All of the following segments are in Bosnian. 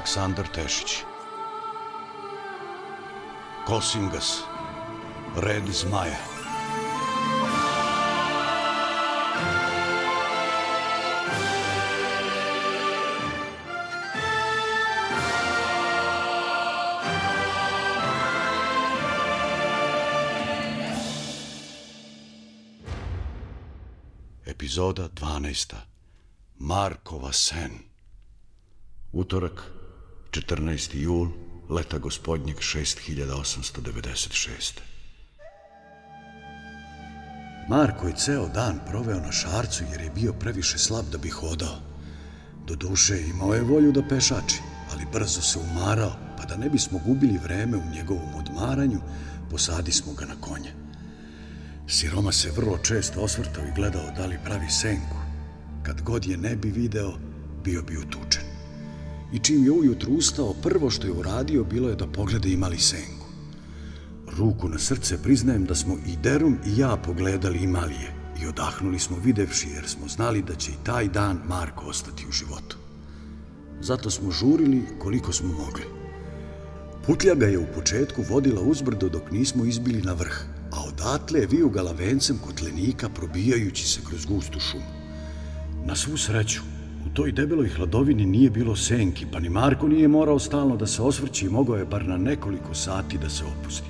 Александр Тешич. Косингас, Ред Змаја. Епизода 12. Маркова сен. Уторак, 14. jul, leta gospodnjeg 6896. Marko je ceo dan proveo na šarcu jer je bio previše slab da bi hodao. Do duše imao je volju da pešači, ali brzo se umarao, pa da ne bismo gubili vreme u njegovom odmaranju, posadi smo ga na konje. Siroma se vrlo često osvrtao i gledao da li pravi senku. Kad god je ne bi video, bio bi utučen. I čim je ujutru ustao, prvo što je uradio bilo je da pogleda imali senku. Ruku na srce priznajem da smo i Derum i ja pogledali imalije i odahnuli smo videvši jer smo znali da će i taj dan Marko ostati u životu. Zato smo žurili koliko smo mogli. Putljaga je u početku vodila uzbrdo dok nismo izbili na vrh, a odatle je vijugala vencem kotlenika probijajući se kroz gustu šumu. Na svu sreću, u toj debeloj hladovini nije bilo senki, pa ni Marko nije morao stalno da se osvrći i mogao je bar na nekoliko sati da se opusti.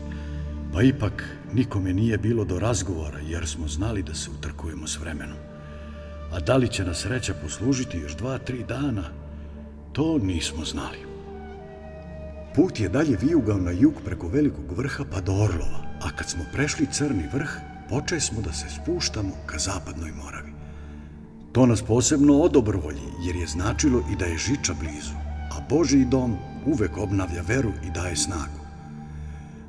Pa ipak nikome nije bilo do razgovora jer smo znali da se utrkujemo s vremenom. A da li će nas sreća poslužiti još dva, tri dana, to nismo znali. Put je dalje vijugao na jug preko velikog vrha pa do Orlova, a kad smo prešli crni vrh, počeli smo da se spuštamo ka zapadnoj Moravi. To nas posebno odobrovolji, jer je značilo i da je žiča blizu, a Boži dom uvek obnavlja veru i daje snagu.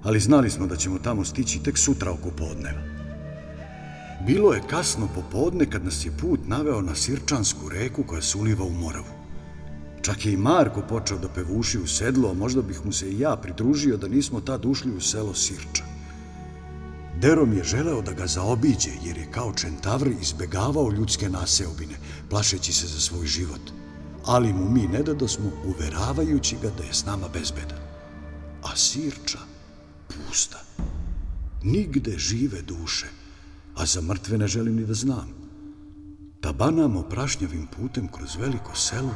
Ali znali smo da ćemo tamo stići tek sutra oko podneva. Bilo je kasno popodne kad nas je put naveo na Sirčansku reku koja se uliva u Moravu. Čak je i Marko počeo da pevuši u sedlo, a možda bih mu se i ja pridružio da nismo tad ušli u selo Sirča. Derom je želeo da ga zaobiđe jer je kao čentavr izbegavao ljudske naseobine, plašeći se za svoj život. Ali mu mi ne dadosmo uveravajući ga da je s nama bezbedan. A Sirča pusta. Nigde žive duše, a za mrtve ne želim ni da znam. Tabanamo prašnjavim putem kroz veliko selo,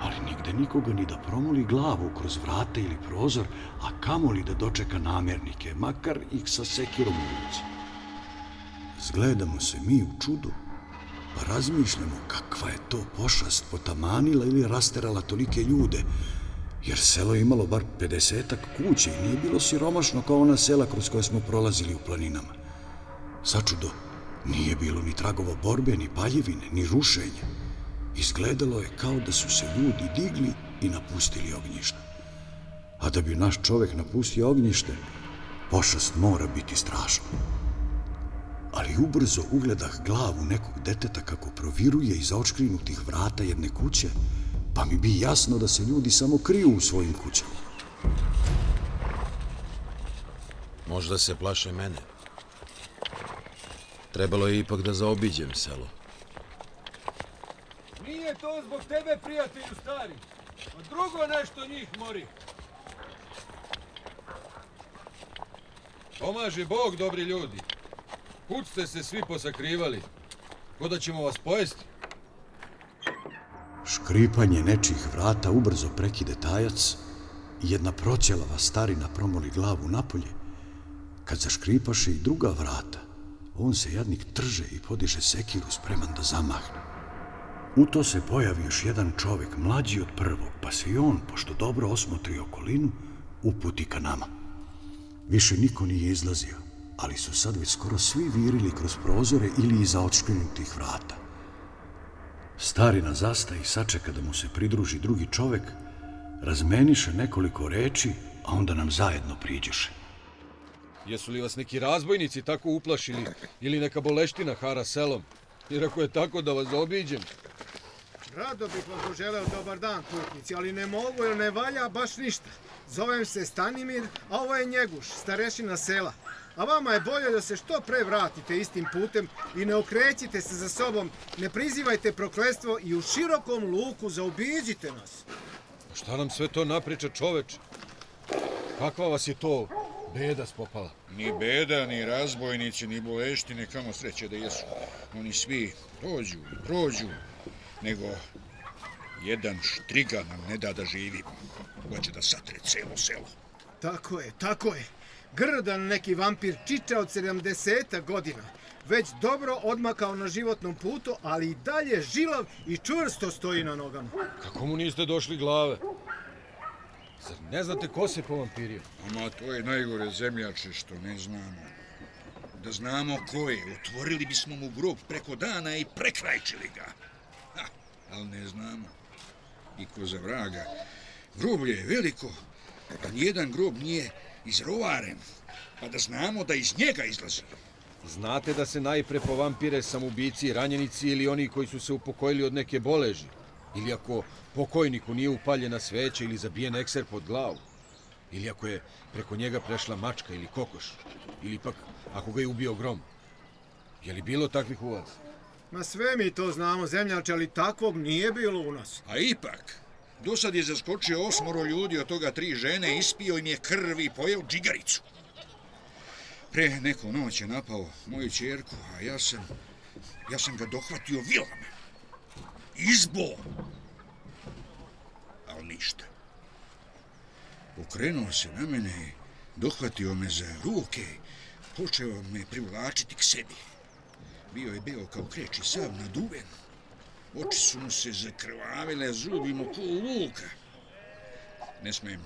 ali nigde nikoga ni da promoli glavu kroz vrate ili prozor, a kamoli da dočeka namernike, makar ih sa sekirom u ruci. Zgledamo se mi u čudu, pa razmišljamo kakva je to pošast potamanila ili rasterala tolike ljude, jer selo je imalo bar 50-ak kuće i nije bilo siromašno kao ona sela kroz koje smo prolazili u planinama. Sačudo, nije bilo ni tragova borbe, ni paljevine, ni rušenja. Izgledalo je kao da su se ljudi digli i napustili ognjište. A da bi naš čovek napustio ognjište, pošast mora biti strašna. Ali ubrzo ugledah glavu nekog deteta kako proviruje iza očkrinutih vrata jedne kuće, pa mi bi jasno da se ljudi samo kriju u svojim kućama. Možda se plaše mene. Trebalo je ipak da zaobiđem selo. Nije to zbog tebe, prijatelju stari. A drugo nešto njih mori. Pomaže Bog, dobri ljudi. Kud ste se svi posakrivali? Ko da ćemo vas pojesti? Škripanje nečih vrata ubrzo prekide tajac i jedna proćelava starina promoli glavu napolje. Kad zaškripaše i druga vrata, on se jadnik trže i podiže sekiru spreman da zamahne. U to se pojavi još jedan čovjek, mlađi od prvog, pa se i on, pošto dobro osmotri okolinu, uputi ka nama. Više niko nije izlazio, ali su sad već skoro svi virili kroz prozore ili iza odškrinutih vrata. Starina zasta i sačeka da mu se pridruži drugi čovjek, razmeniše nekoliko reči, a onda nam zajedno priđeše. Jesu li vas neki razbojnici tako uplašili ili neka boleština hara selom? Jer ako je tako da vas obiđem, Rado bih vam poželeo dobar dan, putnici, ali ne mogu jer ne valja baš ništa. Zovem se Stanimir, a ovo je Njeguš, starešina sela. A vama je bolje da se što pre vratite istim putem i ne okrećite se za sobom, ne prizivajte proklestvo i u širokom luku zaobiđite nas. Šta nam sve to napriča čoveč? Kakva vas je to beda spopala? Ni beda, ni razbojnici, ni boleštine, kamo sreće da jesu. Oni svi dođu prođu, nego jedan štriga nam ne da da živimo. Hoće da satre celo selo. Tako je, tako je. Grdan neki vampir čiča od 70 godina. Već dobro odmakao na životnom putu, ali i dalje žilav i čvrsto stoji na nogama. Kako mu niste došli glave? Zar ne znate ko se povampirio? Ama to je najgore zemljače što ne znamo. Da znamo ko je, otvorili bismo mu grob preko dana i prekrajčili ga. Ali ne znamo. I ko za vraga. Groblje je veliko, a nijedan grob nije izrovaren, pa da znamo da iz njega izlazi. Znate da se najpre po vampire samubici, ranjenici ili oni koji su se upokojili od neke boleži? Ili ako pokojniku nije upaljena sveća ili zabijen ekser pod glavu? Ili ako je preko njega prešla mačka ili kokoš? Ili pak ako ga je ubio grom? Je li bilo takvih u vas? Ma sve mi to znamo, zemljače, ali takvog nije bilo u nas. A ipak, do sad je zaskočio osmoro ljudi, od toga tri žene, ispio im je krvi i pojeo džigaricu. Pre neku noć je napao moju čerku, a ja sam, ja sam ga dohvatio vilama. Izbo! Al ništa. Okrenuo se na mene i dohvatio me za ruke, počeo me privlačiti k sebi. Bio je beo kao kreći sav naduven. Oči su mu se zakrvavile, zubi mu ko luka. Ne smijem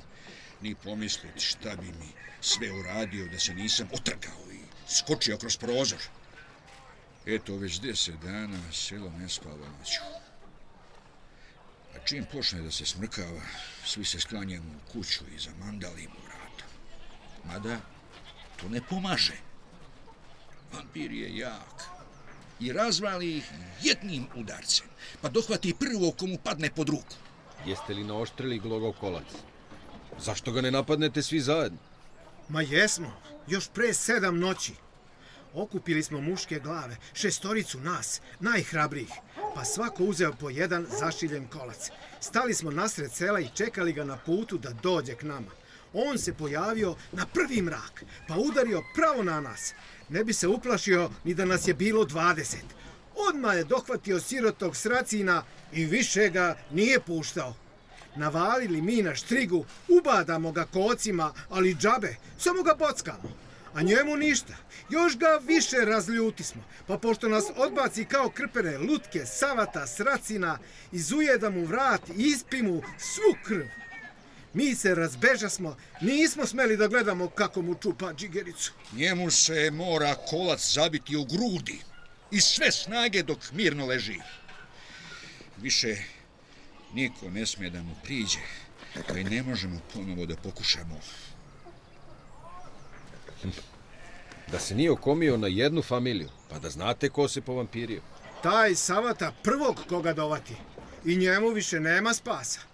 ni pomisliti šta bi mi sve uradio da se nisam otrgao i skočio kroz prozor. Eto, već deset dana selo ne spava noću. A čim počne da se smrkava, svi se sklanjamo u kuću i zamandalimo vrata. Mada, to ne pomaže. Vampir je jak i razvali ih jednim udarcem, pa dohvati prvo komu padne pod ruku. Jeste li naoštrili glogov kolac? Zašto ga ne napadnete svi zajedno? Ma jesmo, još pre sedam noći. Okupili smo muške glave, šestoricu nas, najhrabrijih, pa svako uzeo po jedan zašiljen kolac. Stali smo nasred sela i čekali ga na putu da dođe k nama. On se pojavio na prvi mrak, pa udario pravo na nas. Ne bi se uplašio ni da nas je bilo dvadeset. Odmah je dohvatio sirotog sracina i više ga nije puštao. Navalili mi na štrigu, ubadamo ga kocima, ali džabe, samo ga bockamo. A njemu ništa, još ga više razljuti smo, pa pošto nas odbaci kao krpere lutke, savata, sracina, izuje da mu vrat i ispi mu svu krv. Mi se razbeža smo, nismo smeli da gledamo kako mu čupa džigericu. Njemu se mora kolac zabiti u grudi i sve snage dok mirno leži. Više niko ne smije da mu priđe, pa i ne možemo ponovo da pokušamo. Da se nije okomio na jednu familiju, pa da znate ko se povampirio. Taj savata prvog koga dovati i njemu više nema spasa.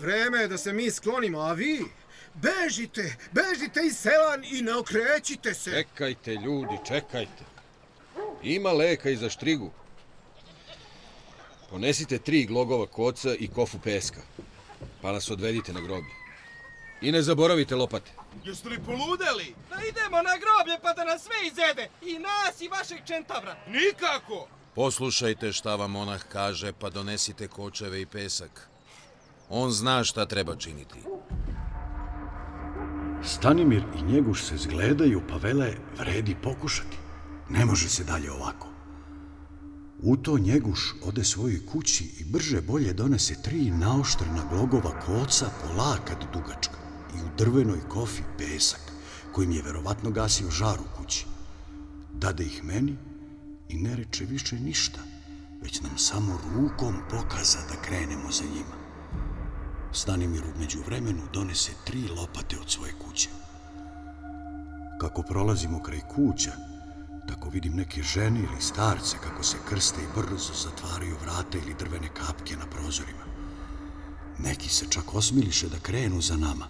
Vreme je da se mi sklonimo, a vi bežite, bežite iz sela i ne okrećite se. Čekajte, ljudi, čekajte. Ima leka i za štrigu. Ponesite tri glogova koca i kofu peska, pa nas odvedite na groblje. I ne zaboravite lopate. Jeste li poludeli? Da idemo na groblje pa da nas sve izede. I nas i vašeg čentavra. Nikako! Poslušajte šta vam monah kaže, pa donesite kočeve i pesak. On zna šta treba činiti. Stanimir i Njeguš se zgledaju pa vele vredi pokušati. Ne može se dalje ovako. U to Njeguš ode svojoj kući i brže bolje donese tri naoštrna glogova koca po lakat dugačka i u drvenoj kofi pesak, kojim je verovatno gasio žar u kući. Dade ih meni i ne reče više ništa, već nam samo rukom pokaza da krenemo za njima. Stanimir umeđu vremenu donese tri lopate od svoje kuće. Kako prolazimo kraj kuća, tako vidim neke žene ili starce kako se krste i brzo zatvaraju vrata ili drvene kapke na prozorima. Neki se čak osmiliše da krenu za nama,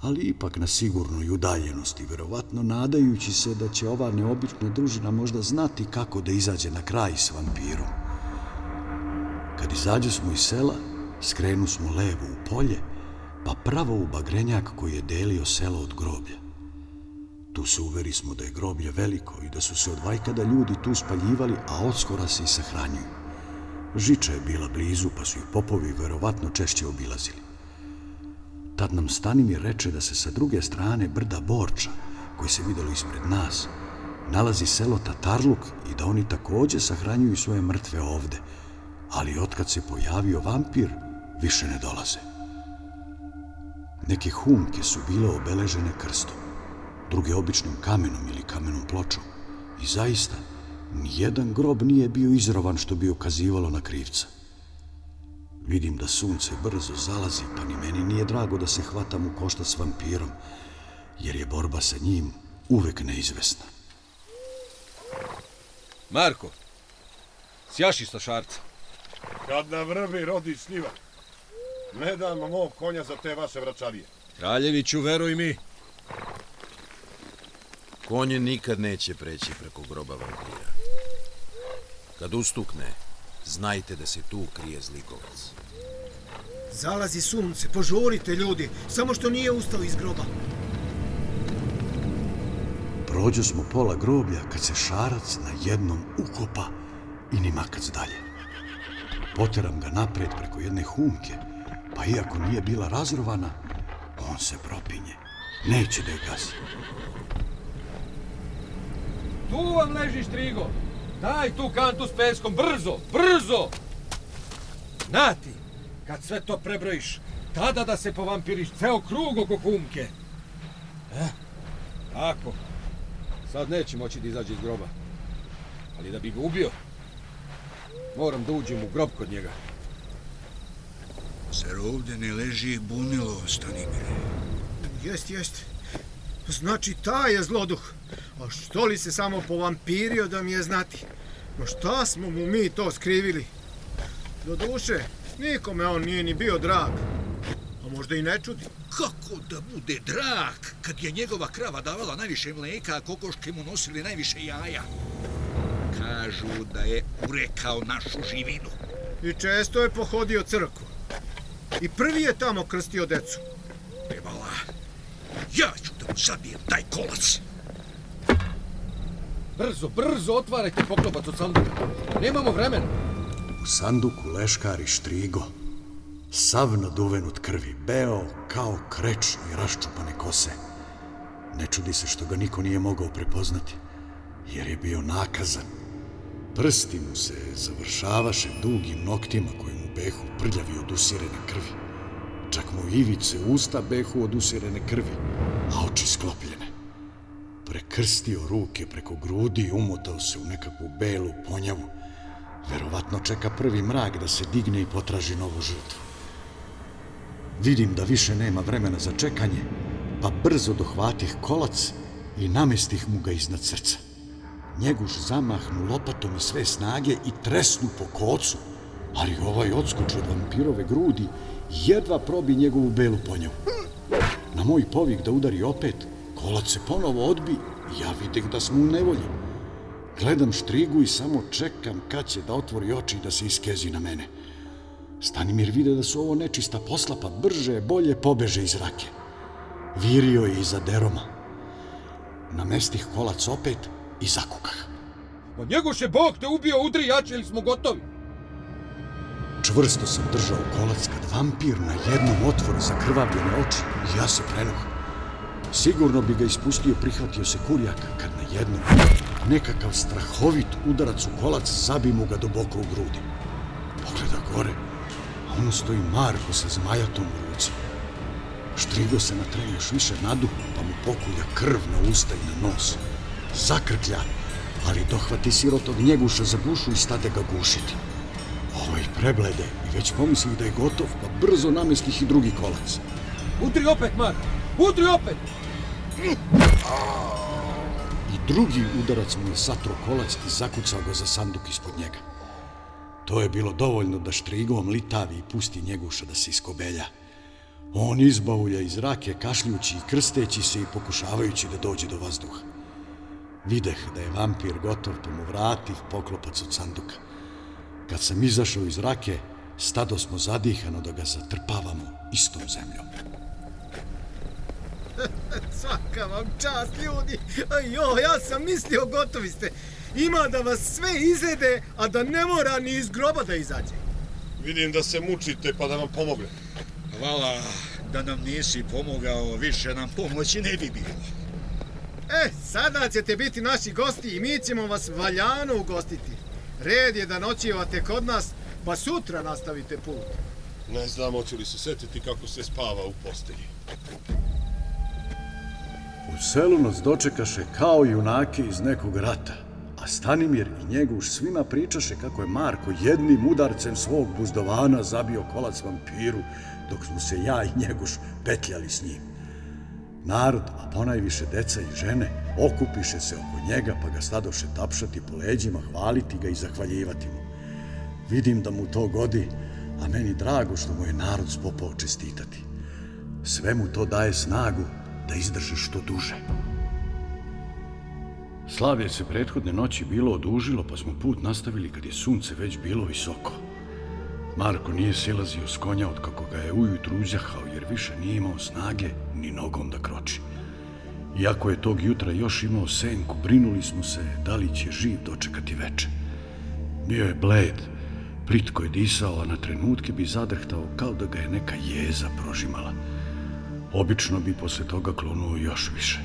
ali ipak na sigurnoj udaljenosti, verovatno nadajući se da će ova neobična družina možda znati kako da izađe na kraj s vampirom. Kad izađe smo iz sela, skrenu smo levo u polje, pa pravo u bagrenjak koji je delio selo od groblja. Tu se uveri smo da je groblje veliko i da su se od vajkada ljudi tu spaljivali, a odskora se i sahranjuju. Žiča je bila blizu, pa su i popovi verovatno češće obilazili. Tad nam Stanimir reče da se sa druge strane brda Borča, koji se videlo ispred nas, nalazi selo Tatarluk i da oni takođe sahranjuju svoje mrtve ovde, ali otkad se pojavio vampir, više ne dolaze. Neke humke su bile obeležene krstom, druge običnim kamenom ili kamenom pločom. I zaista, nijedan grob nije bio izrovan što bi ukazivalo na krivca. Vidim da sunce brzo zalazi, pa ni meni nije drago da se hvatam u košta s vampirom, jer je borba sa njim uvek neizvesna. Marko, sjaši sa šarca. Kad na vrbi rodi sniva. Ne dam mog konja za te vaše vračarije. Kraljeviću, veruj mi. Konje nikad neće preći preko groba vampira. Kad ustukne, znajte da se tu krije zlikovac. Zalazi sunce, požurite ljudi, samo što nije ustao iz groba. Prođu smo pola groblja kad se šarac na jednom ukopa i ni makac dalje. Poteram ga napred preko jedne humke, pa iako nije bila razrovana, on se propinje. Neće da je gazi. Tu vam leži štrigo. Daj tu kantu s peskom, brzo, brzo! Nati, kad sve to prebrojiš, tada da se povampiriš ceo krug oko kumke. E, Tako. Sad neće moći da izađe iz groba. Ali da bi ga ubio, moram da uđem u grob kod njega. Zar ovdje ne leži bunilo, Stanimire? Jest, jest. Znači, taj je zloduh. A što li se samo povampirio da mi je znati? No šta smo mu mi to skrivili? Do duše, nikome on nije ni bio drag. A možda i ne čudi. Kako da bude drag, kad je njegova krava davala najviše mleka, a kokoške mu nosili najviše jaja? Kažu da je urekao našu živinu. I često je pohodio crkvu. I prvi je tamo krstio decu. Nebala, ja ću da mu zabijem taj kolac. Brzo, brzo otvarajte poklopac od sanduka. Nemamo vremena. U sanduku leškari štrigo, sav naduven od krvi, beo kao kreč i raščupane kose. Ne čudi se što ga niko nije mogao prepoznati, jer je bio nakazan. Prsti mu se završavaše dugim noktima koji behu prljavi od usirene krvi. Čak mu ivice usta behu od usirene krvi, a oči sklopljene. Prekrstio ruke preko grudi i umotao se u nekakvu belu ponjavu. Verovatno čeka prvi mrak da se digne i potraži novu žrtvu. Vidim da više nema vremena za čekanje, pa brzo dohvatih kolac i namestih mu ga iznad srca. Njeguš zamahnu lopatom i sve snage i tresnu po kocu, ali ovaj odskoči od vampirove grudi jedva probi njegovu belu ponjavu. Na moj povik da udari opet, kolac se ponovo odbi i ja vidim da smo u nevolji. Gledam štrigu i samo čekam kad će da otvori oči i da se iskezi na mene. Stanimir vide da su ovo nečista posla, pa brže, bolje pobeže iz rake. Virio je iza deroma. Namestih kolac opet i zakukah. Pa njegoše Bog te ubio, udri jače ili smo gotovi. Čvrsto sam držao kolac kad vampir na jednom otvoru zakrvavljene oči i ja se prenuh. Sigurno bi ga ispustio, prihvatio se kurjak kad na jednom nekakav strahovit udarac u kolac zabi mu ga duboko u grudi. Pogleda gore, a ono stoji Marko sa zmajatom u ruci. Štrigo se na tren još više nadu, pa mu pokulja krv na usta i na nos. Zakrklja, ali dohvati sirotog njeguša za gušu i stade ga gušiti. Ovaj preblede i već pomislih da je gotov, pa brzo namestih i drugi kolac. Udri opet, Marko, udri opet! I drugi udarac mu je satro kolac i zakucao ga za sanduk ispod njega. To je bilo dovoljno da štrigom litavi i pusti njeguša da se iskobelja. On izbavulja iz rake, kašljući i krsteći se i pokušavajući da dođe do vazduha. Videh da je vampir gotov, pa mu vratih poklopac od sanduka. Kad sam izašao iz rake, Stado smo zadihano da ga zatrpavamo istom zemljom. Svaka vam čast, ljudi. Jo, ja sam mislio, gotovi ste. Ima da vas sve izede, a da ne mora ni iz groba da izađe. Vidim da se mučite pa da vam pomogne. Hvala da nam nisi pomogao, više nam pomoći ne bi bilo. E, sada ćete biti naši gosti i mi ćemo vas valjano ugostiti. Red je da noćivate kod nas, pa sutra nastavite put. Ne znam hoće li se setiti kako se spava u postelji. U selu nas dočekaše kao junake iz nekog rata, a Stanimir i Njeguš svima pričaše kako je Marko jednim udarcem svog buzdovana zabio kolac vampiru, dok smo se ja i Njeguš petljali s njim. Narod, a ponajviše deca i žene, okupiše se oko njega pa ga stadoše tapšati po leđima, hvaliti ga i zahvaljivati mu. Vidim da mu to godi, a meni drago što mu je narod spopao čestitati. Sve mu to daje snagu da izdrži što duže. Slavlje se prethodne noći bilo odužilo, pa smo put nastavili kad je sunce već bilo visoko. Marko nije silazio s konja od kako ga je ujutru uzjahao, jer više nije imao snage ni nogom da kroči. Iako je tog jutra još imao senku, brinuli smo se da li će živ dočekati veče. Bio je bled, plitko je disao, a na trenutke bi zadrhtao kao da ga je neka jeza prožimala. Obično bi posle toga klonuo još više.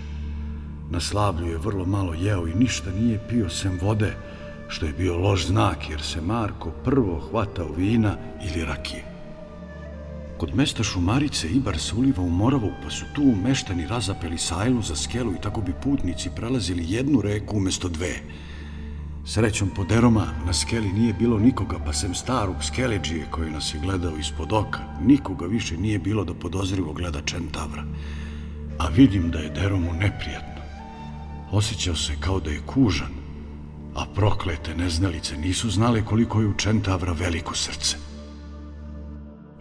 Na slavlju je vrlo malo jeo i ništa nije pio sem vode, što je bio loš znak jer se Marko prvo hvatao vina ili rakije. Kod mesta Šumarice Ibar se uliva u Moravu, pa su tu meštani razapeli sajlu za skelu i tako bi putnici prelazili jednu reku umjesto dve. Srećom po deroma na skeli nije bilo nikoga, pa sem starog skeleđije koji nas je gledao ispod oka, nikoga više nije bilo da podozrivo gleda Čentavra. A vidim da je deromu neprijatno. Osjećao se kao da je kužan, a proklete neznalice nisu znale koliko je u Čentavra veliko srce.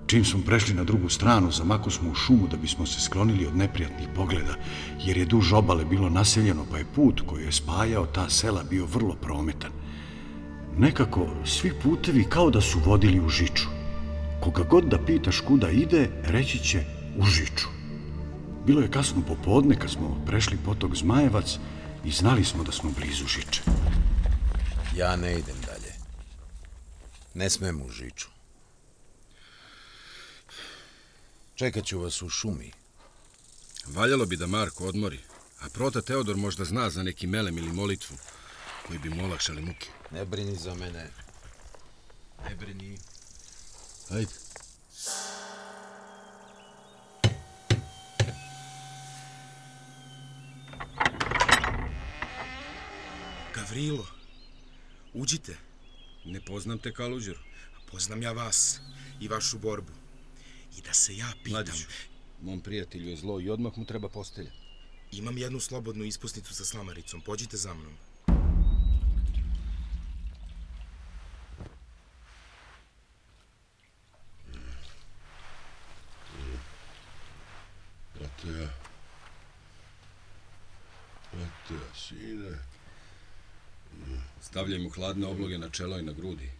Čim smo prešli na drugu stranu, zamako smo u šumu da bismo se sklonili od neprijatnih pogleda, jer je duž obale bilo naseljeno, pa je put koji je spajao ta sela bio vrlo prometan. Nekako svi putevi kao da su vodili u žiču. Koga god da pitaš kuda ide, reći će u žiču. Bilo je kasno popodne kad smo prešli potok Zmajevac i znali smo da smo blizu žiče. Ja ne idem dalje. Ne smem u žiču. Čekat ću vas u šumi. Valjalo bi da Marko odmori, a prota Teodor možda zna za neki melem ili molitvu koji bi mu olakšali muke. Ne brini za mene. Ne brini. Ajde. Gavrilo, uđite. Ne poznam te, Kaluđer. Poznam ja vas i vašu borbu. I da se ja pitam, Mladić, mom prijatelju je zlo i odmah mu treba postelja. imam jednu slobodnu ispusnicu sa slamaricom. Pođite za mnom. Brate, brate, sine, Stavljaj mu hladne obloge na čelo i na grudi.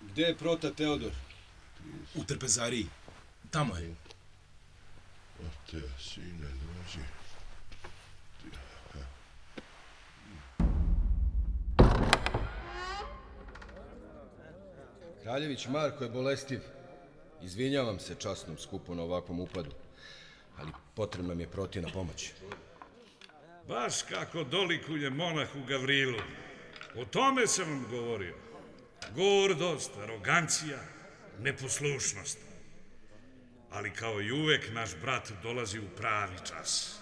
Gde je prota Teodor? U trpezariji. Tamo je. brate, sine, dođi. Kraljević Marko je bolestiv. Izvinjavam se časnom skupu na ovakvom upadu, ali potrebna mi je protina pomoć. Baš kako dolikuje monahu Gavrilu. O tome sam vam govorio. Gordost, arogancija, neposlušnost. Ali kao i uvek, naš brat dolazi u pravi čas.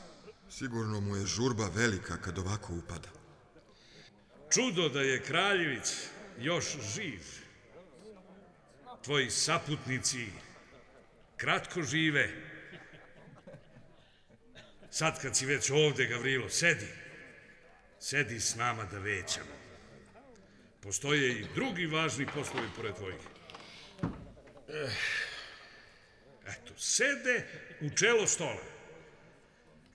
Sigurno mu je žurba velika kad ovako upada. Čudo da je kraljević još živ. Tvoji saputnici kratko žive. Sad kad si već ovde, Gavrilo, sedi. Sedi s nama da većamo. Postoje i drugi važni poslovi pored tvojih. Eh, Eto, sede u čelo stola.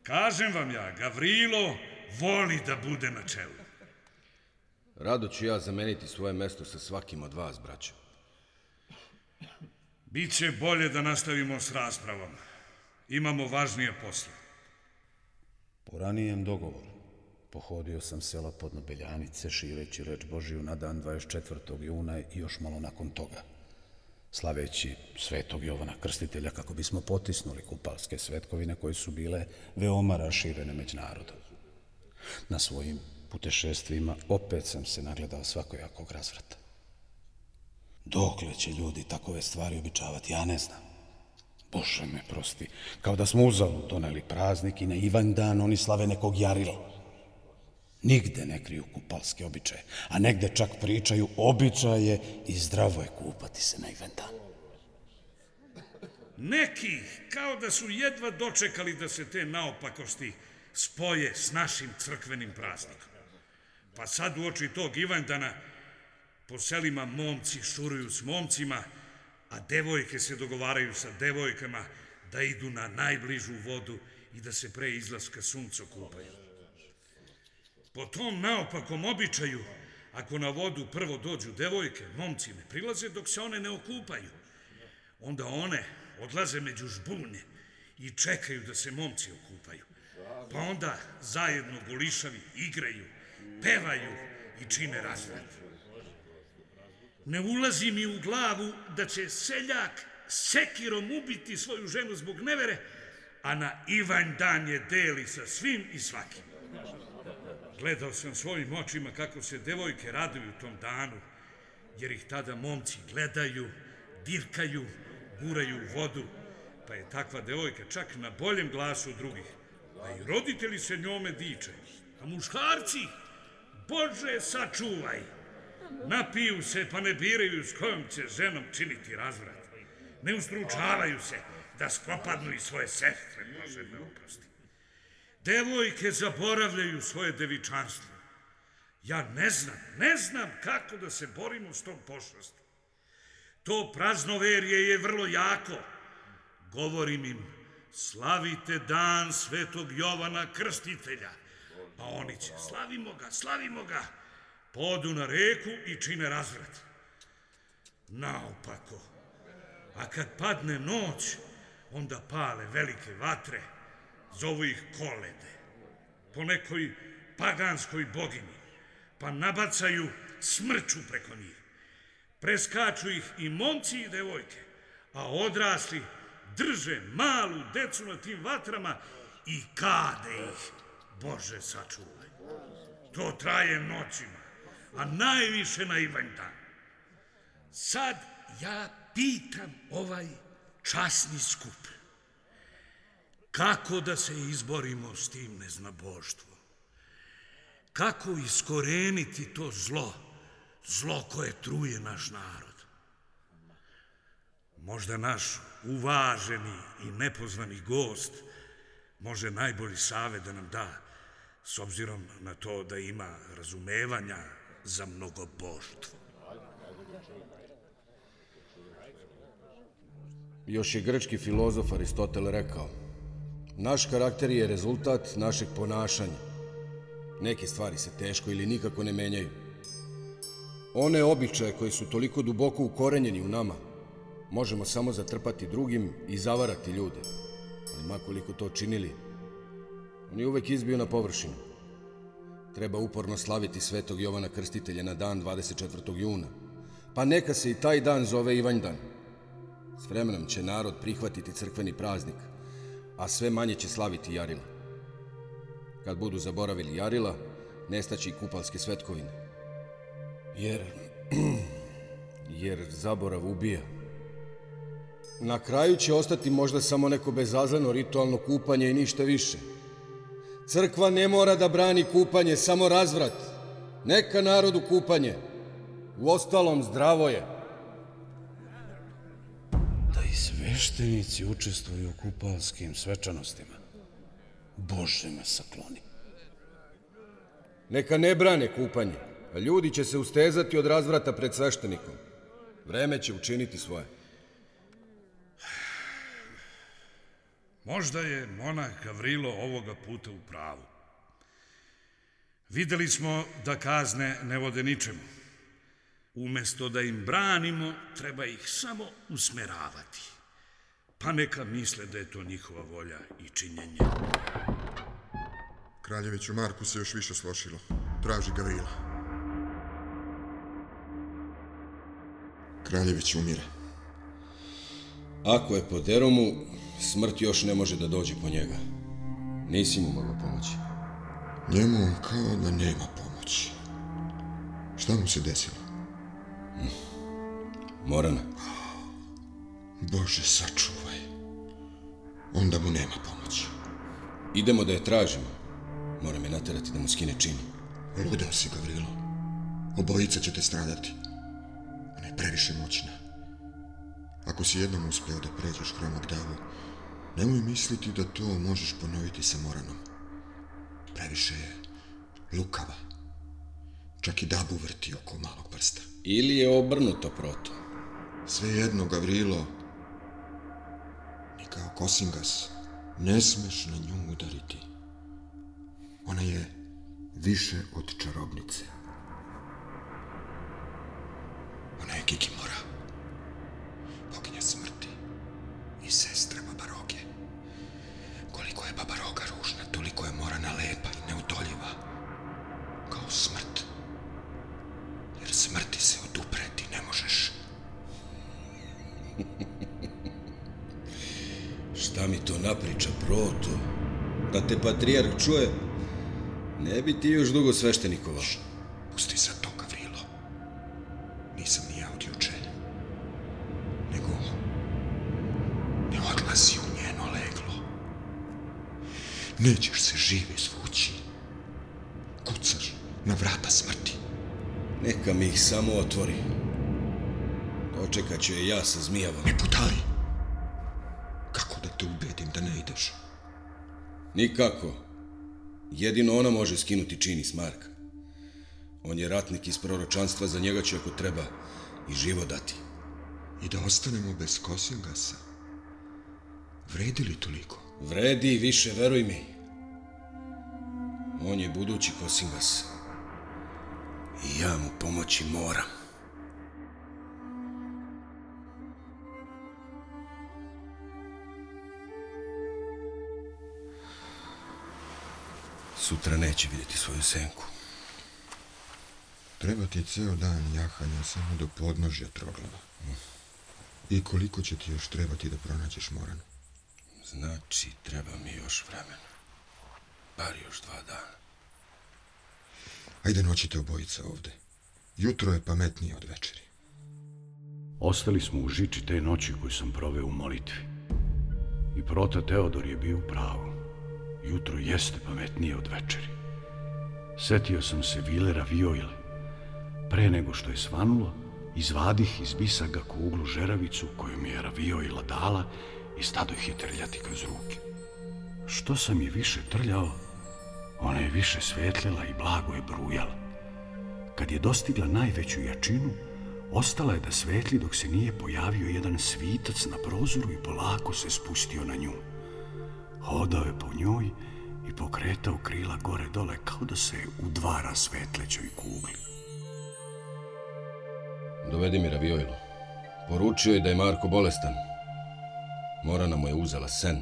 Kažem vam ja, Gavrilo voli da bude na čelu. Rado ću ja zameniti svoje mesto sa svakim od vas, braćo. Biće bolje da nastavimo s raspravom. Imamo važnije posle. Po ranijem dogovoru pohodio sam sela pod Nobeljanice šireći reč Božiju na dan 24. juna i još malo nakon toga, slaveći svetog Jovana Krstitelja kako bismo potisnuli kupalske svetkovine koje su bile veoma raširene među narodom. Na svojim putešestvima opet sam se nagledao svakojakog razvrata. Dokle će ljudi takove stvari običavati, ja ne znam. Bože me prosti, kao da smo uzalu doneli praznik i na Ivan dan oni slave nekog jarila. Nigde ne kriju kupalske običaje, a negde čak pričaju običaje i zdravo je kupati se na Ivan dan. Neki kao da su jedva dočekali da se te naopakosti spoje s našim crkvenim praznikom. Pa sad u oči tog Ivandana po selima momci šuruju s momcima, a devojke se dogovaraju sa devojkama da idu na najbližu vodu i da se pre izlaska sunca kupaju. Po tom naopakom običaju, ako na vodu prvo dođu devojke, momci ne prilaze dok se one ne okupaju. Onda one odlaze među žbunje i čekaju da se momci okupaju. Pa onda zajedno golišavi igraju, pevaju i čine razvrat. Ne ulazi mi u glavu da će seljak sekirom ubiti svoju ženu zbog nevere, a na Ivan dan je deli sa svim i svakim. Gledao sam svojim očima kako se devojke raduju tom danu, jer ih tada momci gledaju, dirkaju, guraju u vodu, pa je takva devojka čak na boljem glasu drugih. A i roditelji se njome diče. A muškarci, Bože, sačuvaj! Napiju se pa ne biraju s kojom će ženom činiti razvrat. Ne ustručavaju se da skopadnu i svoje sestre, pa Bože me oprosti. Devojke zaboravljaju svoje devičanstvo. Ja ne znam, ne znam kako da se borimo s tom pošlostom. To praznoverje je vrlo jako. Govorim im, slavite dan svetog Jovana Krstitelja. A oni će, slavimo ga, slavimo ga. Podu na reku i čine razvrat. Naopako. A kad padne noć, onda pale velike vatre, zovu ih kolede, po nekoj paganskoj bogini, pa nabacaju smrću preko njih. Preskaču ih i momci i devojke, a odrasli drže malu decu na tim vatrama i kade ih. Bože, sačuvaj. To traje noćima, a najviše na Ivan. Sad ja pitam ovaj časni skup. Kako da se izborimo s tim neznaboštvom? Kako iskoreniti to zlo, zlo koje truje naš narod? Možda naš uvaženi i nepozvani gost može najbolji save da nam da, s obzirom na to da ima razumevanja za mnogoboštvo. Još je grčki filozof Aristotel rekao, naš karakter je rezultat našeg ponašanja. Neke stvari se teško ili nikako ne menjaju. One običaje koje su toliko duboko ukorenjeni u nama, možemo samo zatrpati drugim i zavarati ljude. Ali makoliko to činili, oni uvek izbiju na površinu. Treba uporno slaviti svetog Jovana Krstitelja na dan 24. juna. Pa neka se i taj dan zove Ivanjdan. S vremenom će narod prihvatiti crkveni praznik, a sve manje će slaviti Jarila. Kad budu zaboravili Jarila, nestaći i kupalske svetkovine. Jer... jer zaborav ubija. Na kraju će ostati možda samo neko bezazleno ritualno kupanje i ništa više. Crkva ne mora da brani kupanje, samo razvrat. Neka narodu kupanje. U ostalom zdravo je. Da i sveštenici učestvuju u kupalskim svečanostima. Bože me sakloni. Neka ne brane kupanje, a ljudi će se ustezati od razvrata pred sveštenikom. Vreme će učiniti svoje. Možda je monah Gavrilo ovoga puta u pravu. Videli smo da kazne ne vode ničemu. Umesto da im branimo, treba ih samo usmeravati. Pa neka misle da je to njihova volja i činjenje. Kraljeviću Marku se još više slošilo. Traži Gavrila. Kraljević umire. Ako je po Deromu, smrt još ne može da dođe po njega. Nisi mu mogla pomoći. Njemu kao da nema pomoći. Šta mu se desilo? Morana. Bože, sačuvaj. Onda mu nema pomoći. Idemo da je tražimo. Moram je naterati da mu skine čini. Ludeo si, Gavrilo. Obojica ćete stradati. Ona je previše moćna. Ako si jednom uspeo da pređeš hromog davu, nemoj misliti da to možeš ponoviti sa Moranom. Previše je lukava. Čak i dabu vrti oko malog prsta. Ili je obrnuto proto. Svejedno, Gavrilo, ni kao Kosingas, ne smeš na nju udariti. Ona je više od čarobnice. Ona je Kikimora, Patrijarh čuje, ne bi ti još dugo sveštenikova. Pusti sad to, Gavrilo. Nisam ni ja od juče. Nego ne odlazi u njeno leglo. Nećeš se živi zvući. Kucaš na vrata smrti. Neka mi ih samo otvori. Dočekat ću je ja sa zmijavom. Ne putali. Kako da te ubedim da ne ideš? Nikako. Jedino ona može skinuti čini s Marka. On je ratnik iz proročanstva, za njega će ako treba i živo dati. I da ostanemo bez Kosingasa? Vredi li toliko? Vredi i više, veruj mi. On je budući Kosingas. I ja mu pomoći moram. Sutra neće vidjeti svoju senku. Treba ti ceo dan jahanja samo do podnožja troglava. I koliko će ti još trebati da pronađeš Moranu? Znači, treba mi još vremena. Bar još dva dana. Ajde noćite obojica ovde. Jutro je pametnije od večeri. Ostali smo u žiči te noći koju sam proveo u molitvi. I prota Teodor je bio u pravu. Jutro jeste pametnije od večeri. Setio sam se vilera Vioila. Pre nego što je svanulo, izvadih iz bisaga kuglu žeravicu koju mi je Raviojla dala i stadoh je trljati kroz ruke. Što sam je više trljao, ona je više svetlila i blago je brujala. Kad je dostigla najveću jačinu, ostala je da svetli dok se nije pojavio jedan svitac na prozoru i polako se spustio na nju. Hodao je po njoj i pokretao krila gore dole kao da se udvara svetlećoj kugli. Dovedi mi Raviojlu. Poručio je da je Marko bolestan. Morana mu je uzela sen.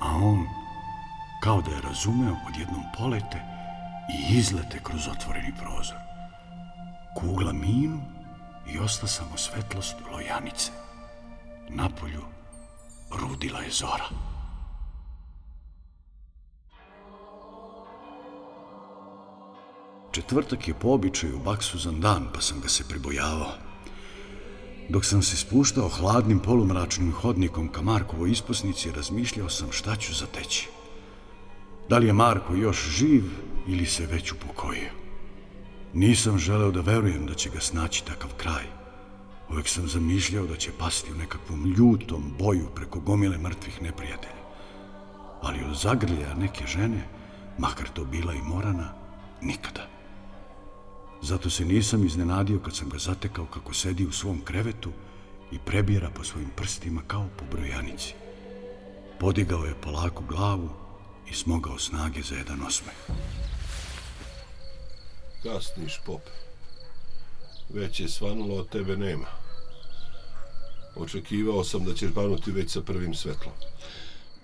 A on, kao da je razumeo, odjednom polete i izlete kroz otvoreni prozor. Kugla minu i osta samo svetlost lojanice. Napolju rudila je zora. Četvrtak je po običaju baksuzan dan, pa sam ga se pribojavao. Dok sam se spuštao hladnim polumračnim hodnikom ka Markovoj isposnici, razmišljao sam šta ću zateći. Da li je Marko još živ ili se već upokojio? Nisam želeo da verujem da će ga snaći takav kraj. Uvijek sam zamišljao da će pasti u nekakvom ljutom boju preko gomile mrtvih neprijatelja. Ali od zagrlja neke žene, makar to bila i Morana, nikada. Zato se nisam iznenadio kad sam ga zatekao kako sedi u svom krevetu i prebira po svojim prstima kao po brojanici. Podigao je polako glavu i smogao snage za jedan osmeh. Kasniš, pope. Već je svanulo, od tebe nema. Očekivao sam da ćeš banuti već sa prvim svetlom.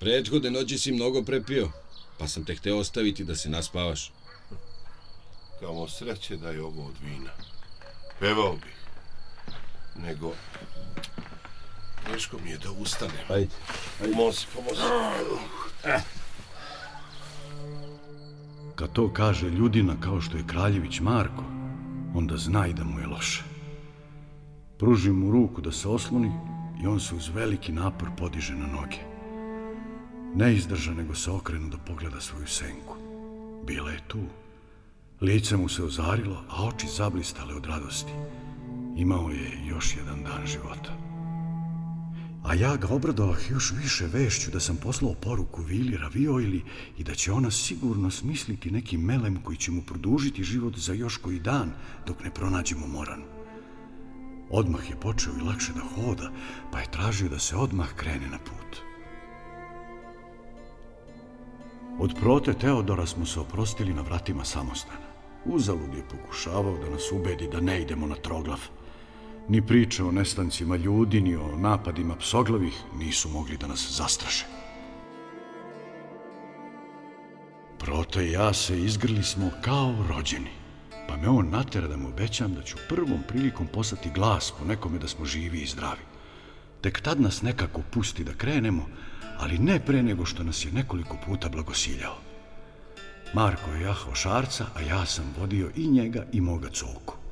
Prethodne noći si mnogo prepio, pa sam te hteo ostaviti da se naspavaš. Kamo sreće da je ovo od vina. Pevao bih. Nego, teško mi je da ustanem. Ajde. Pomozi, pomozi. Eh. Kad to kaže ljudina kao što je Kraljević Marko, onda zna i da mu je loše. Pruži mu ruku da se osloni i on se uz veliki napor podiže na noge. Ne izdrža, nego se okrenu da pogleda svoju senku. Bila je tu. Lice mu se ozarilo, a oči zablistale od radosti. Imao je još jedan dan života. A ja ga obradovah još više vešću da sam poslao poruku Vili Ravioili i da će ona sigurno smisliti neki melem koji će mu produžiti život za još koji dan dok ne pronađemo Moranu. Odmah je počeo i lakše da hoda, pa je tražio da se odmah krene na put. Od prote Teodora smo se oprostili na vratima samostana. Uzalud je pokušavao da nas ubedi da ne idemo na troglav. Ni priče o nestancima ljudi, ni o napadima psoglavih nisu mogli da nas zastraše. Proto i ja se izgrli smo kao rođeni, pa me on natera da mu obećam da ću prvom prilikom poslati glas po nekome da smo živi i zdravi. Tek tad nas nekako pusti da krenemo, ali ne pre nego što nas je nekoliko puta blagosiljao. Marko je jahao šarca, a ja sam vodio i njega i moga coku.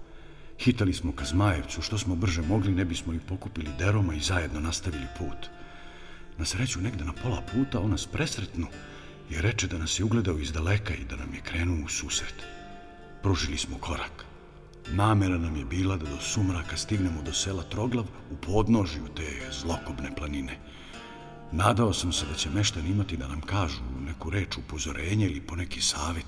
Hitali smo ka Zmajevcu, što smo brže mogli, ne bismo ih pokupili deroma i zajedno nastavili put. Na sreću, negde na pola puta, on nas presretnu i reče da nas je ugledao iz daleka i da nam je krenuo u susret. Pružili smo korak. Namera nam je bila da do sumraka stignemo do sela Troglav u podnožju te zlokobne planine. Nadao sam se da će meštan imati da nam kažu neku reč upozorenja ili po neki savjet,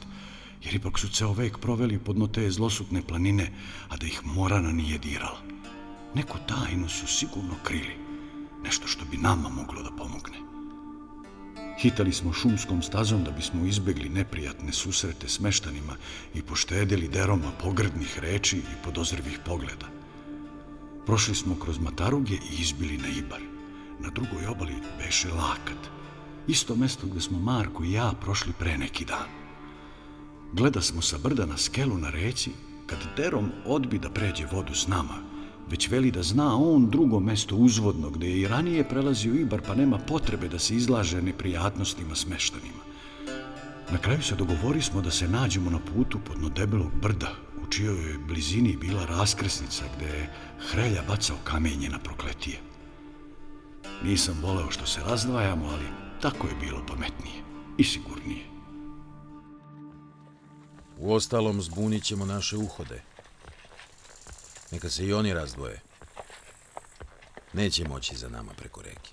jer ipak su ceo vek proveli podno te zlosutne planine, a da ih Morana nije dirala. Neku tajnu su sigurno krili, nešto što bi nama moglo da pomogne. Hitali smo šumskom stazom da bismo izbegli neprijatne susrete s meštanima i poštedili deroma pogrdnih reči i podozrivih pogleda. Prošli smo kroz Mataruge i izbili na Ibar. Na drugoj obali beše Lakat, isto mesto gde smo Marko i ja prošli pre neki dan. Gleda smo sa brda na skelu na reci, kad Derom odbi da pređe vodu s nama, već veli da zna on drugo mesto uzvodno, gde je i ranije prelazio Ibar, pa nema potrebe da se izlaže neprijatnostima smeštanima. Na kraju se dogovori smo da se nađemo na putu podno debelog brda, u čijoj je blizini bila raskresnica gde je Hrelja bacao kamenje na prokletije. Nisam voleo što se razdvajamo, ali tako je bilo pametnije i sigurnije. U ostalom zbunit ćemo naše uhode. Neka se i oni razdvoje. Neće moći za nama preko reke.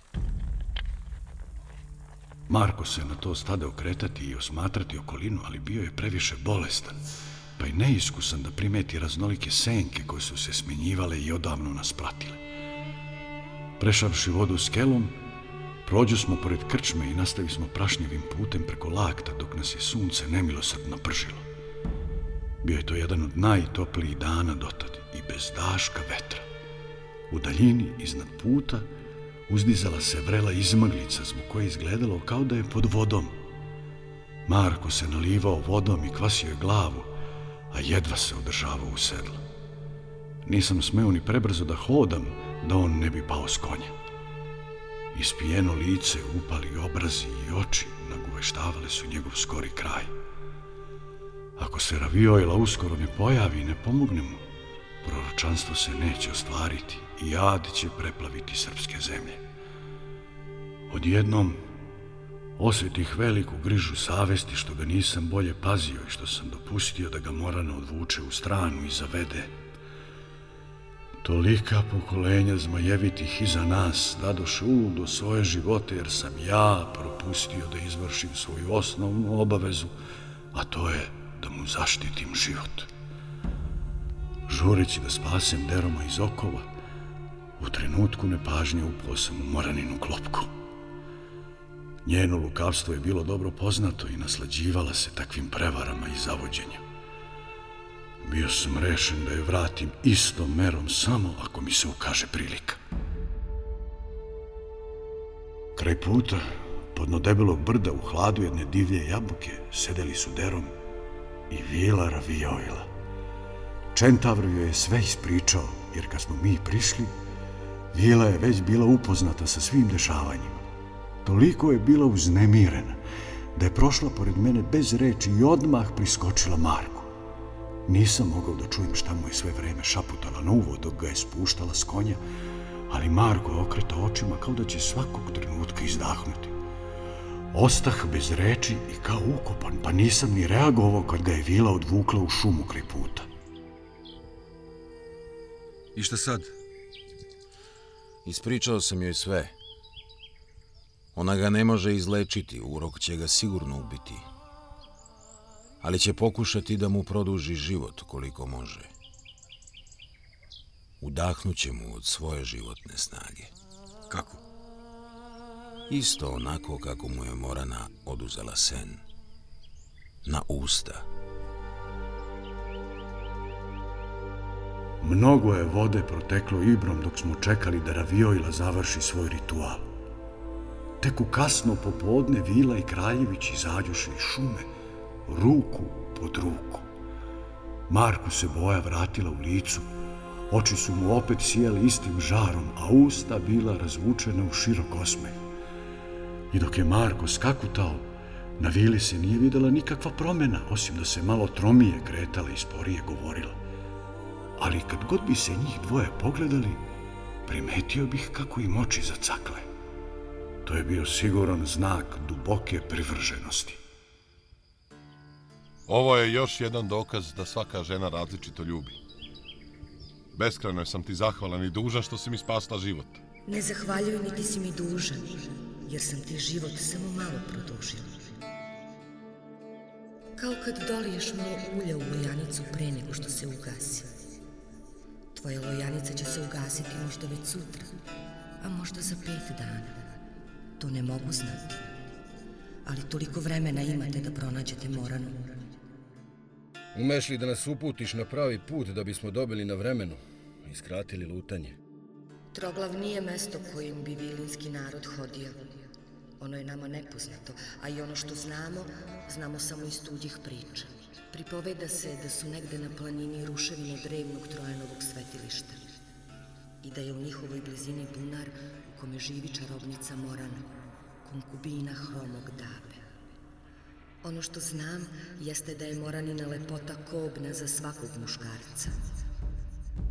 Marko se na to stade okretati i osmatrati okolinu, ali bio je previše bolestan, pa i neiskusan da primeti raznolike senke koje su se smenjivale i odavno nas pratile. Prešavši vodu s kelom, prođu smo pored krčme i nastavi smo prašnjevim putem preko lakta dok nas je sunce nemilosrdno pržilo. Bio je to jedan od najtoplijih dana dotad i bez daška vetra. U daljini, iznad puta, uzdizala se vrela izmaglica zbog koje izgledalo kao da je pod vodom. Marko se nalivao vodom i kvasio je glavu, a jedva se održavao u sedlu. Nisam smeo ni prebrzo da hodam, da on ne bi pao s konja. Ispijeno lice, upali obrazi i oči naguveštavale su njegov skori kraj. Ako se Raviojla uskoro ne pojavi i ne pomogne mu, proročanstvo se neće ostvariti i jad će preplaviti srpske zemlje. Odjednom osjetih veliku grižu savesti što ga nisam bolje pazio i što sam dopustio da ga Morana odvuče u stranu i zavede. Tolika pokolenja zmajevitih iza nas dadoše uludo svoje živote jer sam ja propustio da izvršim svoju osnovnu obavezu, a to je da mu zaštitim život. Žureći da spasem deroma iz okova, u trenutku nepažnje upao sam u moraninu klopku. Njeno lukavstvo je bilo dobro poznato i naslađivala se takvim prevarama i zavođenjem. Bio sam rešen da je vratim istom merom samo ako mi se ukaže prilika. Kraj puta, podno debelog brda u hladu jedne divlje jabuke, sedeli su derom i vila ravijojila. Čentavr joj je sve ispričao, jer kad smo mi prišli, Vila je već bila upoznata sa svim dešavanjima. Toliko je bila uznemirena da je prošla pored mene bez reči i odmah priskočila Marku. Nisam mogao da čujem šta mu je sve vreme šaputala na uvo dok ga je spuštala s konja, ali Marko je okretao očima kao da će svakog trenutka izdahnuti. Ostah bez reči i kao ukopan, pa nisam ni reagovao kad ga je Vila odvukla u šumu kraj puta. I šta sad? Ispričao sam joj sve. Ona ga ne može izlečiti, urok će ga sigurno ubiti. Ali će pokušati da mu produži život koliko može. Udahnuće mu od svoje životne snage. Kako? Isto onako kako mu je Morana oduzela sen. Na usta. Mnogo je vode proteklo Ibrom dok smo čekali da Ravioila završi svoj ritual. Tek u kasno popodne Vila i Kraljević izađuše iz šume, ruku pod ruku. Marku se boja vratila u licu, oči su mu opet sjeli istim žarom, a usta bila razvučena u širok osmeh. I dok je Marko skakutao, na Vili se nije videla nikakva promjena, osim da se malo tromije kretala i sporije govorila ali kad god bi se njih dvoje pogledali, primetio bih kako im oči zacakle. To je bio siguran znak duboke privrženosti. Ovo je još jedan dokaz da svaka žena različito ljubi. Beskrajno sam ti zahvalan i dužan što si mi spasla život. Ne zahvaljuj niti si mi dužan, jer sam ti život samo malo produžila. Kao kad doliješ malo ulja u lojanicu pre nego što se ugasi. Tvoja lojanica će se ugasiti možda već sutra, a možda za pet dana. To ne mogu znati. Ali toliko vremena imate da pronađete Moranu. Umeš li da nas uputiš na pravi put da bismo dobili na vremenu i skratili lutanje? Troglav nije mesto kojim bi vilinski narod hodio. Ono je nama nepoznato, a i ono što znamo, znamo samo iz tuđih priča. Pripoveda se da su negde na planini ruševine drevnog Trojanovog svetilišta i da je u njihovoj blizini bunar u kome živi čarobnica Morana, konkubina hromog dabe. Ono što znam jeste da je Moranina lepota kobna za svakog muškarca.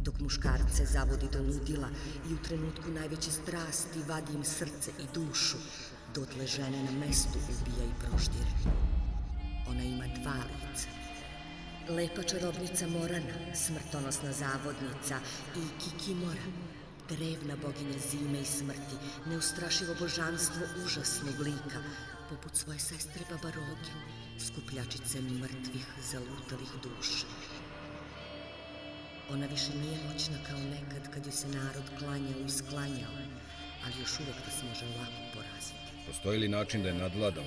Dok muškarce zavodi do ludila i u trenutku najveće strasti vadi im srce i dušu, dotle žene na mestu ubija i proštire. Ona ima dva lica, Lepa čarobnica Morana, smrtonosna zavodnica i Kikimora, drevna boginja zime i smrti, neustrašivo božanstvo užasnog lika, poput svoje sestre Babaroge, skupljačice mrtvih, zalutalih duša. Ona više nije moćna kao nekad kad ju se narod klanjao i sklanjao, ali još uvek nas može lako poraziti. Postoji li način da je nadvladam?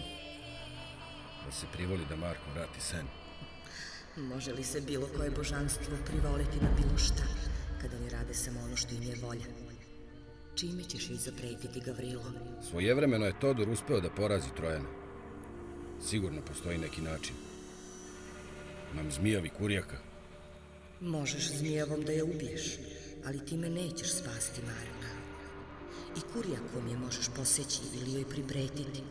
Da se privoli da Marko vrati sen? Može li se bilo koje božanstvo privoliti na bilo šta, kada ne rade samo ono što im je volja? Čime ćeš ih zapretiti, Gavrilo? Svojevremeno je Todor uspeo da porazi Trojana. Sigurno postoji neki način. Nam zmijavi kurjaka. Možeš zmijevom da je ubiješ, ali time nećeš spasti Marka. I kurjakom je možeš poseći ili joj pripretiti,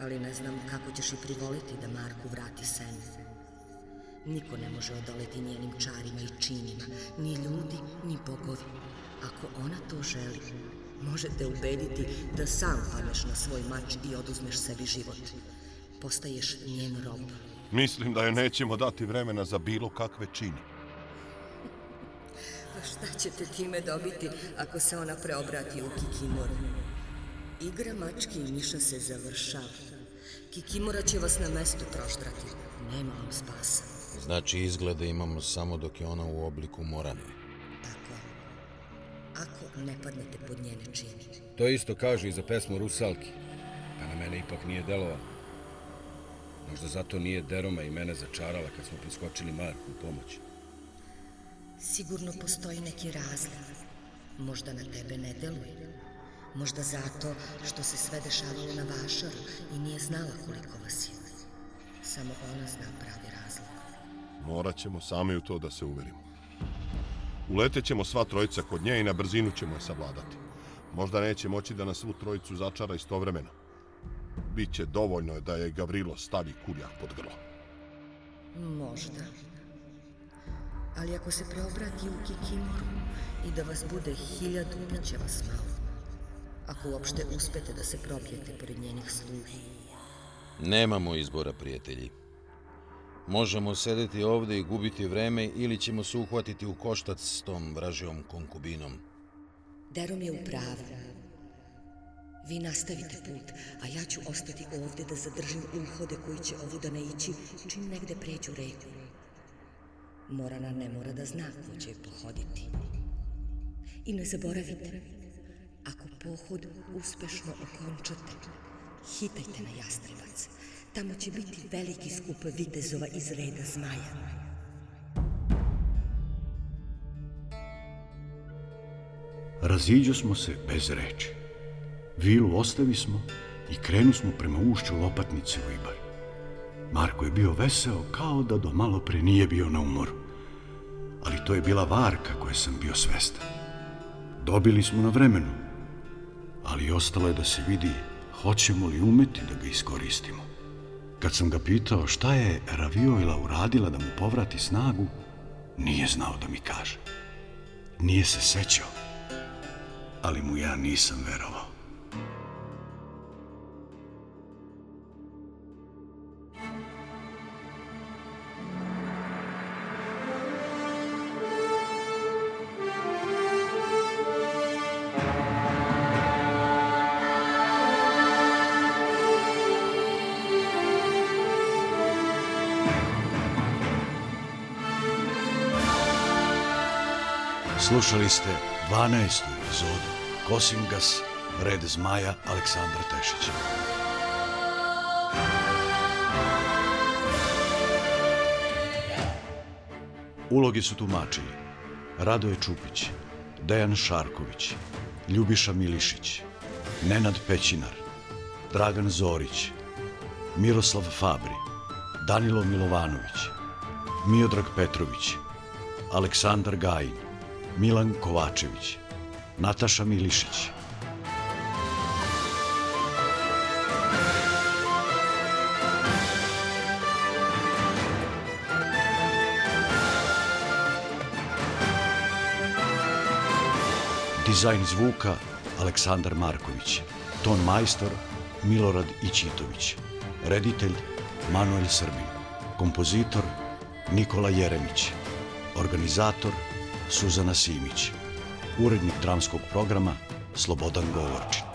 ali ne znam kako ćeš i privoliti da Marku vrati sen. Niko ne može odoleti njenim čarima i činima, ni ljudi, ni bogovi. Ako ona to želi, može te ubediti da sam padneš na svoj mač i oduzmeš sebi život. Postaješ njen rob. Mislim da joj nećemo dati vremena za bilo kakve čini. Šta ćete time dobiti ako se ona preobrati u Kikimoru? Igra mačke i miša se završava. Kikimora će vas na mestu proštrati. Nema vam spasa. Znači izgleda imamo samo dok je ona u obliku morane. Tako. Ako ne padnete pod njene čini. To isto kažu i za pesmu Rusalki. A na mene ipak nije delova. Možda zato nije Deroma i mene začarala kad smo priskočili Marku u pomoć. Sigurno postoji neki razlog. Možda na tebe ne deluje. Možda zato što se sve dešavalo na vašaru i nije znala koliko vas je. Samo ona zna pravi razlog. Morat ćemo sami u to da se uverimo. Uletet ćemo sva trojica kod nje i na brzinu ćemo je savladati. Možda neće moći da nas svu trojicu začara istovremeno. Biće dovoljno da je Gavrilo stavi kurjak pod grlo. Možda. Ali ako se preobrati u Kikimuru i da vas bude hiljadu, bit će vas malo. Ako uopšte uspete da se probijete pored njenih služi. Nemamo izbora, prijatelji. Možemo sedeti ovde i gubiti vreme ili ćemo se uhvatiti u koštac s tom vražijom konkubinom. Derom je u pravu. Vi nastavite put, a ja ću ostati ovde da zadržim uhode koji će ovuda ne ići čim negde pređu reku. Morana ne mora da zna ko će pohoditi. I ne zaboravite, ako pohod uspešno okončate, hitajte na Jastrebac. Tamo će biti veliki skup vitezova iz reda zmaja. Raziđo smo se bez reči. Vilu ostavi smo i krenu smo prema ušću lopatnice u Ibar. Marko je bio veseo kao da do malo pre nije bio na umoru. Ali to je bila varka koje sam bio svestan. Dobili smo na vremenu, ali ostalo je da se vidi hoćemo li umeti da ga iskoristimo. Kad sam ga pitao šta je Ravioila uradila da mu povrati snagu, nije znao da mi kaže. Nije se sećao, ali mu ja nisam verovao. Slušali ste 12. epizodu Kosingas, Red Zmaja Aleksandra Tešića. Ulogi su tumačili Radoje Čupić, Dejan Šarković, Ljubiša Milišić, Nenad Pećinar, Dragan Zorić, Miroslav Fabri, Danilo Milovanović, Miodrag Petrović, Aleksandar Gajin, Milan Kovačević, Nataša Milišić. Dizajn zvuka Aleksandar Marković. Ton majstor Milorad Ićitović. Reditelj Manuel Srbin. Kompozitor Nikola Jeremić. Organizator Suzana Simić. Urednik dramskog programa Slobodan Govorčić.